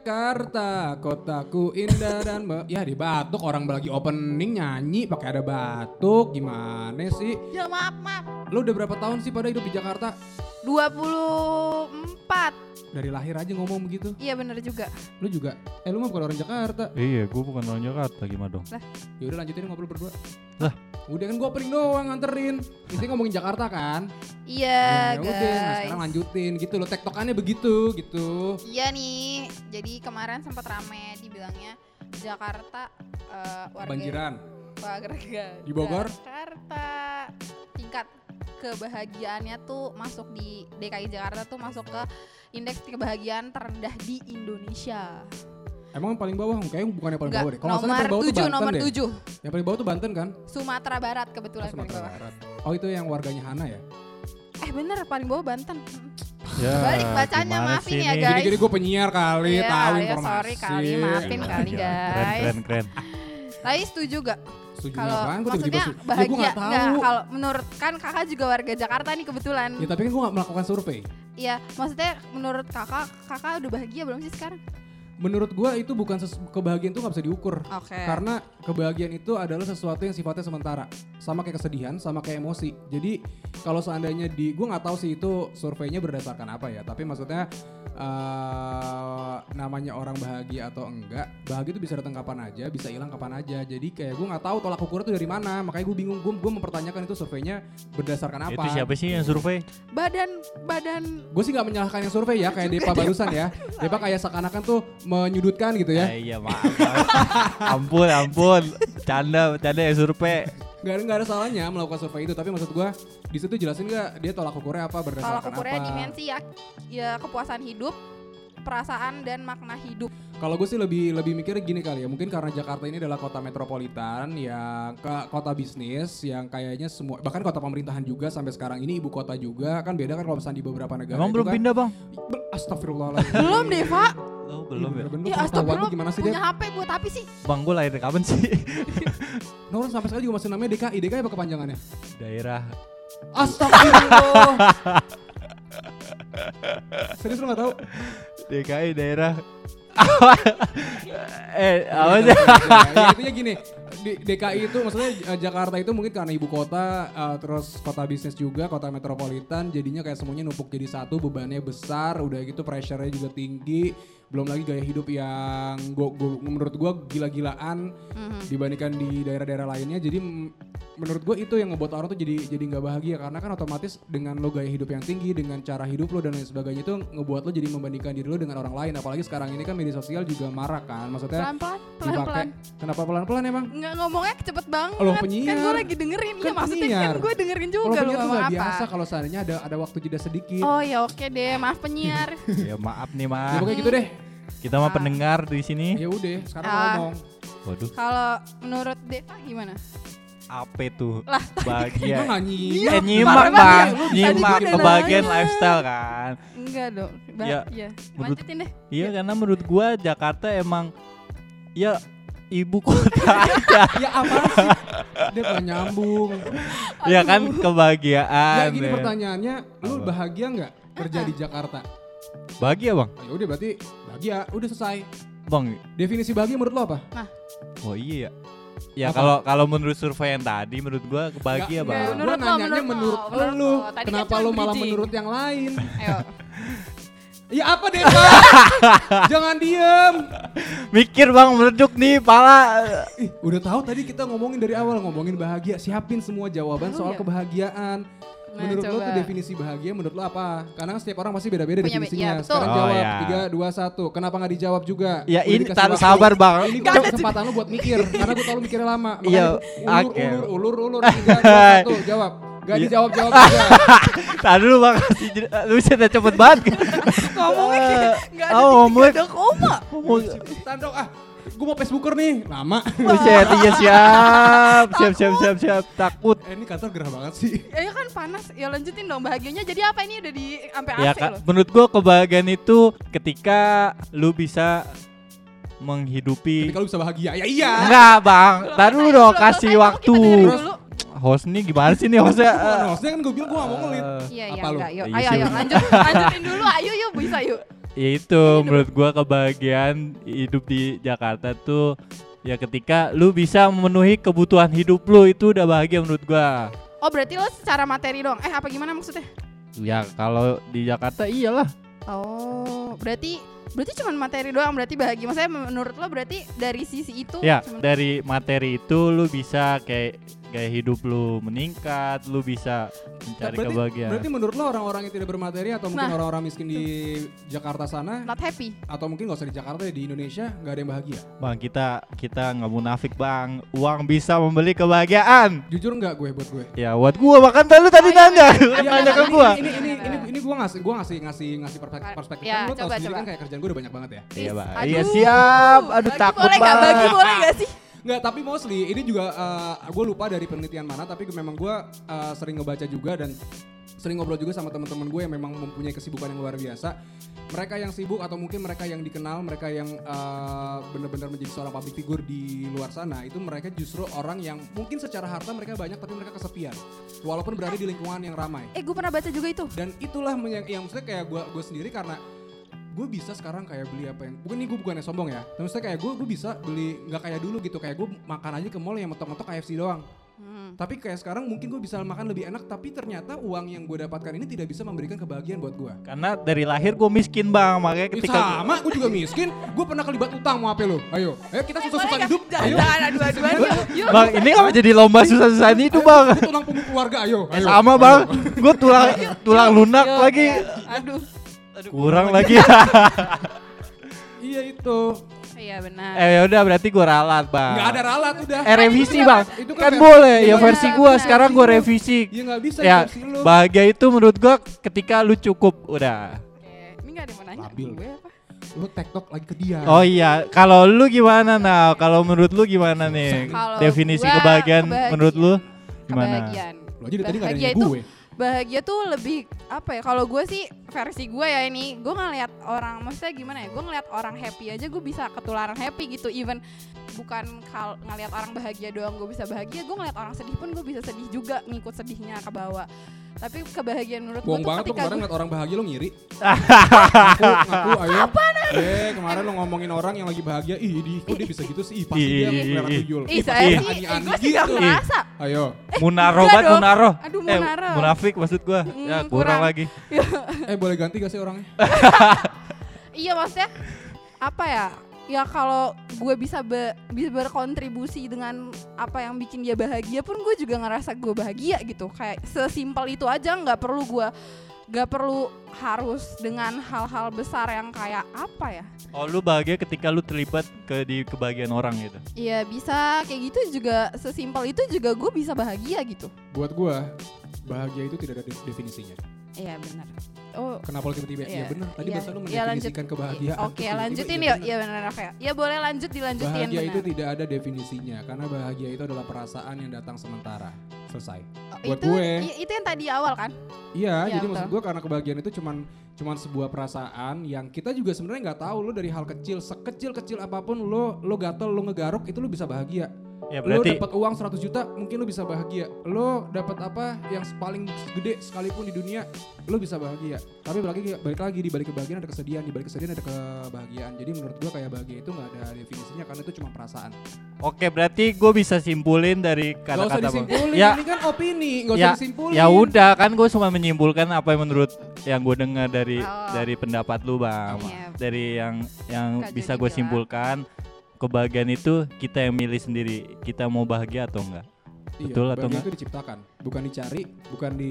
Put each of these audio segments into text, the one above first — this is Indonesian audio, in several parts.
Jakarta, kotaku indah dan me ya di batuk orang lagi opening nyanyi pakai ada batuk gimana sih? Ya maaf maaf. Lu udah berapa tahun sih pada hidup di Jakarta? 24. Dari lahir aja ngomong begitu. Iya bener juga. Lu juga? Eh lu mah bukan orang Jakarta. Iya, gue bukan orang Jakarta gimana dong? Ya udah lanjutin ngobrol berdua. Lah. Udah kan gua opening doang nganterin. Ini ngomongin Jakarta kan? Iya Ya udah, nah guys. sekarang lanjutin gitu loh. Tektokannya begitu gitu. Iya nih. Jadi kemarin sempat rame dibilangnya Jakarta eh, warga Banjiran. warga Di Bogor? Jakarta tingkat kebahagiaannya tuh masuk di DKI Jakarta tuh masuk ke indeks kebahagiaan terendah di Indonesia. Emang paling bawah? Kayaknya bukan yang paling Enggak, bawah deh. Kalau nggak nomor paling bawah tuh 7, Banten nomor deh. 7. Yang paling bawah tuh Banten kan? Sumatera Barat Oh, kebetulan paling Sumatera bawah. Barat. Oh itu yang warganya Hana ya? Eh bener paling bawah Banten. Ya, Balik bacanya, maafin ya, guys. Jadi, jadi gue penyiar kali, Iya, tahu iya, informasi. sorry kali, maafin kali, Iya, guys. Keren, keren, keren. Tapi setuju gak? Setuju Kalau juga maksudnya. Ya, gue bahagia gak tahu. nggak? Kalau menurut kan kakak juga warga Jakarta nih kebetulan. Ya tapi kan gue gak melakukan survei. Iya, maksudnya menurut kakak, kakak udah bahagia belum sih sekarang? Menurut gue itu bukan kebahagiaan itu gak bisa diukur. Oke. Karena kebahagiaan itu adalah sesuatu yang sifatnya sementara. Sama kayak kesedihan, sama kayak emosi. Jadi kalau seandainya di, gue nggak tahu sih itu surveinya berdasarkan apa ya. Tapi maksudnya eh, namanya orang bahagia atau enggak, bahagia itu bisa datang kapan aja, bisa hilang kapan aja. Jadi kayak gue nggak tahu tolak ukurnya itu dari mana. Makanya gue bingung, gue gue mempertanyakan itu surveinya berdasarkan apa. Itu siapa sih yang survei? Badan badan Gue sih nggak menyalahkan yang survei ya, kayak Depa barusan ya. Depa kayak seakan-akan tuh menyudutkan gitu ya. Eh, iya maaf. maaf. ampun, ampun. Canda, canda yang survei. Gak ada, nggak ada salahnya melakukan survei itu, tapi maksud gua di situ jelasin nggak dia tolak ukurnya apa berdasarkan ukurnya apa. dimensi ya, ya kepuasan hidup, perasaan dan makna hidup. Kalau gue sih lebih lebih mikir gini kali ya, mungkin karena Jakarta ini adalah kota metropolitan yang ke kota bisnis yang kayaknya semua bahkan kota pemerintahan juga sampai sekarang ini ibu kota juga kan beda kan kalau misalnya di beberapa negara Emang belum kan, pindah, Bang? Astagfirullahaladzim. Belum deh, Pak. Oh, belum ya. Bener-bener Ya lu astagfirullah, gimana sih punya dia? HP buat apa sih? Bang, gue lahir kapan sih? Nah, orang sampai sekarang juga masih namanya DKI. DKI apa kepanjangannya? Daerah Astagfirullah. Serius lu gak tahu? DKI daerah eh apa sih? ya, intinya gini di DKI itu maksudnya eh, Jakarta itu mungkin karena ibu kota eh, terus kota bisnis juga kota metropolitan jadinya kayak semuanya numpuk jadi satu bebannya besar udah gitu pressure-nya juga tinggi belum lagi gaya hidup yang gua, gua- menurut gua gila-gilaan Mhm. dibandingkan di daerah-daerah lainnya jadi menurut gua itu yang ngebuat orang tuh jadi jadi nggak bahagia karena kan otomatis dengan lo gaya hidup yang tinggi dengan cara hidup lo dan lain sebagainya itu ngebuat lo jadi membandingkan diri lo dengan orang lain apalagi sekarang ini kan media sosial juga marak kan maksudnya Pelan-pelan, pelan-pelan. kenapa pelan-pelan emang Nggak ngomongnya cepet banget. Lo Kan penyiar. gue lagi dengerin. Iya Kan maksudnya penyiar. kan gue dengerin juga lo ngomong apa. biasa kalau seandainya ada ada waktu jeda sedikit Oh ya oke deh, maaf penyiar. ya maaf nih, ya Mas. pokoknya gitu deh Kita mah Ah. pendengar di sini. ya udah sekarang Ah. ngomong Waduh, Kalau menurut Deva gimana? apa tuh? Lah, Bahagia. nyimak? Eh nyimak Parah bang, banget. Nyimak udah kebagian nanya. lifestyle kan. enggak dong. Ba- Ya, iya. menurut- Lanjutin deh. Iya karena menurut gua Jakarta emang ya ibu kota aja. ya apa sih dia nggak nyambung ya kan kebahagiaan. ya gini ya. pertanyaannya lu Apa? bahagia nggak kerja di Jakarta Bahagia bang, ya udah berarti bahagia udah selesai bang. definisi bahagia menurut lo apa Oh iya ya. Ya kalau kalau menurut survei yang tadi menurut gua kebahagia bang. Menurut gua lo, nanyanya menurut menurut, lo, menurut lu lo. Tadi kan kenapa lu malah bridging. menurut yang lain Ayo. ya apa deh jangan diem Mikir bang meleduk nih pala. Ih, udah tahu tadi kita ngomongin dari awal ngomongin bahagia siapin semua jawaban Oh, soal iya. kebahagiaan Nah, menurut lo coba. tuh definisi bahagia menurut lo apa? Karena setiap orang pasti beda-beda definisinya. betul. Sekarang Oh, jawab iya. tiga dua satu. Kenapa nggak dijawab juga? Ya Udah ini dikasih tar waktu. sabar bang. Ini gue kesempatan lo buat mikir karena gue tau lo mikirnya lama. Iya, gua oke. ulur, ulur, ulur, ulur, tiga, dua, satu, jawab. Gak Iya. dijawab jawab juga. Tadi dulu bang lu bisa cepet banget. Ngomongnya kayak nggak ada Oh, ada koma. Ngomong Tandok ah, gue mau Facebooker nih, lama. Buset, iya siap, siap, siap, siap, siap, takut. eh, ini kantor gerah banget sih. Ya, ya kan panas. Ya lanjutin dong bahagianya. Jadi apa ini udah di sampai Ya loh. menurut gua kebahagiaan itu ketika lu bisa menghidupi Tapi kalau bisa bahagia, ya iya. Enggak bang, Belum tar dulu selesai, dong belum kasih mau waktu. Host nih gimana sih nih hostnya? Gue hostnya kan gue bilang gue gak mau ngelit. Eh, Iya iya lu? enggak. Yuk, Iya ayo sih, ayo lanjut lanjutin dulu. Ayo yuk bisa yuk. Ya itu menurut gua kebahagiaan hidup di Jakarta tuh ya ketika lu bisa memenuhi kebutuhan hidup lu itu udah bahagia menurut gua. Oh berarti lo secara materi dong? Eh apa gimana maksudnya? Ya kalau di Jakarta iyalah. Oh berarti berarti cuma materi doang berarti bahagia. Maksudnya menurut lo berarti dari sisi itu Ya cuman- dari materi itu lu bisa kayak gaya hidup lu meningkat, lu bisa mencari berarti, kebahagiaan. berarti menurut lo orang-orang yang tidak bermateri atau mungkin Nah. orang-orang miskin di Jakarta sana not happy. atau mungkin gak usah di Jakarta ya, di Indonesia nggak ada yang bahagia. Bang kita kita nggak munafik bang, uang bisa membeli kebahagiaan. Jujur nggak gue buat gue. Ya buat gua bahkan tadi lu tadi Oh, iya, nanya, iya. Iya, nanya ke gua. Ini ini ini ini gue ngasih gue ngasih ngasih ngasih perspektif, perspektif. Ya, kan lo tau coba, sendiri coba. kan kayak kerjaan gue udah banyak banget ya. Iya. Iya, siap. Aduh, takut boleh nggak? banget. Bagi boleh gak sih? Nggak, tapi mostly ini juga gue lupa dari penelitian mana, tapi memang gue uh, sering ngebaca juga dan sering ngobrol juga sama teman-teman gue yang memang mempunyai kesibukan yang luar biasa. Mereka yang sibuk atau mungkin mereka yang dikenal, mereka yang uh, benar-benar menjadi seorang public figure di luar sana, itu mereka justru orang yang mungkin secara harta mereka banyak tapi mereka kesepian, walaupun berada di lingkungan yang ramai. Eh gue pernah baca juga itu. Dan itulah yang, yang maksudnya kayak gue gue sendiri karena gue bisa sekarang kayak beli apa yang bukan ini gue bukannya sombong ya tapi maksudnya kayak gue gue bisa beli nggak kayak dulu gitu kayak gue makan aja ke mall yang mentok-mentok KFC doang. Hmm. tapi kayak sekarang mungkin gue bisa makan lebih enak tapi ternyata uang yang gue dapatkan ini tidak bisa memberikan kebahagiaan buat gue Karena dari lahir gue miskin bang, makanya Ya, ketika sama gue juga miskin gue pernah kelibat utang mau apa lo ayo ayo kita Eh, susah-susah hidup ayo. Bang ini apa jadi lomba susah-susahan itu bang? Itu tulang punggung keluarga ayo, ayo. Sama bang, gue tulang tulang lunak lagi, Aduh. Kurang lagi. iya itu Iya benar. eh yaudah berarti gue ralat bang. nggak ada ralat udah Eh revisi Itu bang, itu kan versi- boleh ya benar, versi gue. Sekarang gue revisi. ya nggak bisa Ya versi lo bahagia itu menurut gue ketika lu cukup udah. Oke, Ini gak ada yang mau nanya Labil. gue apa? lo tektok lagi ke dia Oh iya, kalau lu gimana nah? Kalau menurut lu gimana nih? Kalau Definisi gua kebahagiaan kebahagiaan. menurut lu gimana? Kebahagiaan. lo aja dari tadi ada gue bahagia tuh lebih apa ya kalau gue sih versi gue ya ini gue ngeliat orang maksudnya gimana ya gue ngeliat orang happy aja gue bisa ketularan happy gitu even bukan kal ngeliat orang bahagia doang gue bisa bahagia gue ngeliat orang sedih pun gue bisa sedih juga ngikut sedihnya ke bawah tapi kebahagiaan menurut gue Bohong tuh banget ketika kemarin gue ngeliat orang bahagia lo ngiri. ngaku, ngaku, ayo. Eh, kemarin lo ngomongin orang yang lagi bahagia, ih di, kok dia bisa gitu sih? Ih, pasti Ih, dia ih, kelihatan ih. tuyul. ih saya sih eh, ani-ani gue sih gak merasa Ayo. Munaro banget. Munaro. Aduh, Eh, Munaro. munafik maksud gua. Mm, ya kurang, kurang. lagi. Eh, boleh ganti gak sih orangnya? Iya maksudnya apa ya? Ya kalau gue bisa be- bisa berkontribusi dengan apa yang bikin dia bahagia pun gue juga ngerasa gue bahagia gitu. Kayak sesimpel itu aja nggak perlu gue nggak perlu harus dengan hal-hal besar yang kayak apa ya? Oh, lu bahagia ketika lu terlibat ke di kebahagiaan orang gitu. Iya bisa kayak gitu juga sesimpel itu juga gue bisa bahagia gitu. Buat gua, bahagia itu tidak ada de- definisinya. Iya benar. Oh Kenapa lo tiba-tiba? Iya Iya, benar. Tadi iya, bahasa lo iya, lanjut. mendefinisikan kebahagiaan. Oke Tiba-tiba lanjutin iya yuk. benar. Iya benar oke. Ya boleh lanjut dilanjutin. Bahagia itu benar. tidak ada definisinya karena bahagia itu adalah perasaan yang datang sementara. Selesai. Oh, buat itu, gue. itu yang tadi awal kan? Iya, Iya, jadi maksud betul. gue karena kebahagiaan itu cuman cuman sebuah perasaan yang kita juga sebenarnya nggak tahu lo dari hal kecil sekecil kecil apa pun lo lo gatel lo ngegaruk itu lo bisa bahagia. Ya Lo berarti dapat uang 100 juta mungkin lo bisa bahagia. Lo dapat apa yang paling gede sekalipun di dunia lo bisa bahagia. Tapi balik lagi balik lagi di balik kebahagiaan ada kesedihan, di balik kesedihan ada kebahagiaan. Jadi menurut gue kayak bahagia itu nggak ada definisinya karena itu cuma perasaan. Oke, berarti gue bisa simpulin dari Gak usah kata-kata disimpulin, Ya, ini kan opini, gak usah ya, disimpulin. ya udah kan gue cuma menyimpulkan apa yang menurut yang gue dengar dari Oh. dari pendapat lu bang, Iya. dari yang yang Kak bisa gue bilang. Kebahagiaan itu kita yang milih sendiri, kita mau bahagia atau enggak. Iya, Betul atau enggak? itu diciptakan, bukan dicari, bukan di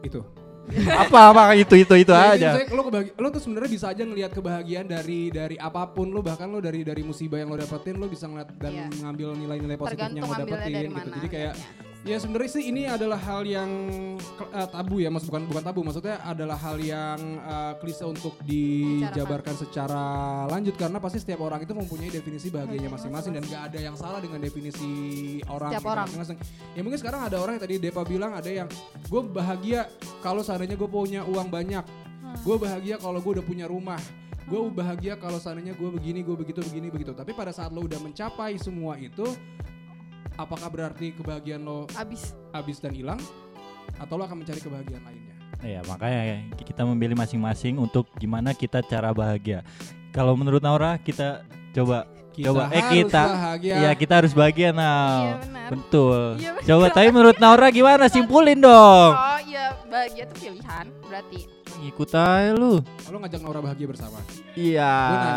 itu. apa apa itu itu itu Ya, jadi aja. lo lo tuh sebenarnya bisa aja ngelihat kebahagiaan dari dari apa pun lo bahkan lo dari dari musibah yang lo dapetin lo bisa ngeliat dan Iya. ngambil nilai-nilai positif yang Tergantung lo dapetin dari gitu. mana. Jadi kayak. Ya sebenarnya sih ini adalah hal yang eh, tabu ya, maksud bukan bukan tabu, maksudnya adalah hal yang eh, klise untuk dijabarkan secara lanjut karena pasti setiap orang itu mempunyai definisi bahagianya masing-masing dan gak ada yang salah dengan definisi orang Setiap gitu orang. masing-masing. Ya mungkin sekarang ada orang yang tadi Depa bilang ada yang gue bahagia kalau seandainya gue punya uang banyak, Hmm. gue bahagia kalau gue udah punya rumah, gue bahagia kalau seandainya gue begini, gue begitu, begini, begitu. Tapi pada saat lo udah mencapai semua itu, apakah berarti kebahagiaan lo abis habis dan hilang, atau lo akan mencari kebahagiaan lainnya? Iya, makanya kita memilih masing-masing untuk gimana kita cara bahagia. Kalau menurut Naura, kita coba Kita coba eh kita bahagia. Iya, kita harus bahagia nah. Iya, benar. Betul. Iya, benar. Coba tapi menurut Naura gimana? Simpulin dong. Oh iya bahagia tuh pilihan berarti. Ikut aja lu. Oh, Lo ngajak Naura bahagia bersama. Iya,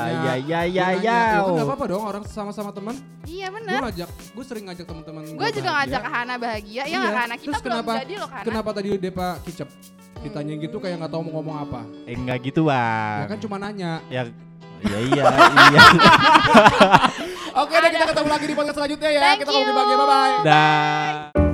iya, iya, iya, nanya, iya. ya udah nggak apa-apa dong orang sama-sama teman. Iya Gue benar. ngajak, gue sering ngajak teman-teman. Gue gua juga ngajak Hana bahagia. Ya Iya. Hana kita Terus belum kenapa- jadi loh Hana. Kenapa tadi Depa kicep? Ditanya gitu kayak nggak tahu mau ngomong apa. Eh enggak gitu, Ya Bang. kan cuma nanya. Ya ya iya, iya. Oke deh kita ketemu lagi di podcast selanjutnya ya. Thank kita ngobrol you. bahagia. Bye-bye. Dah.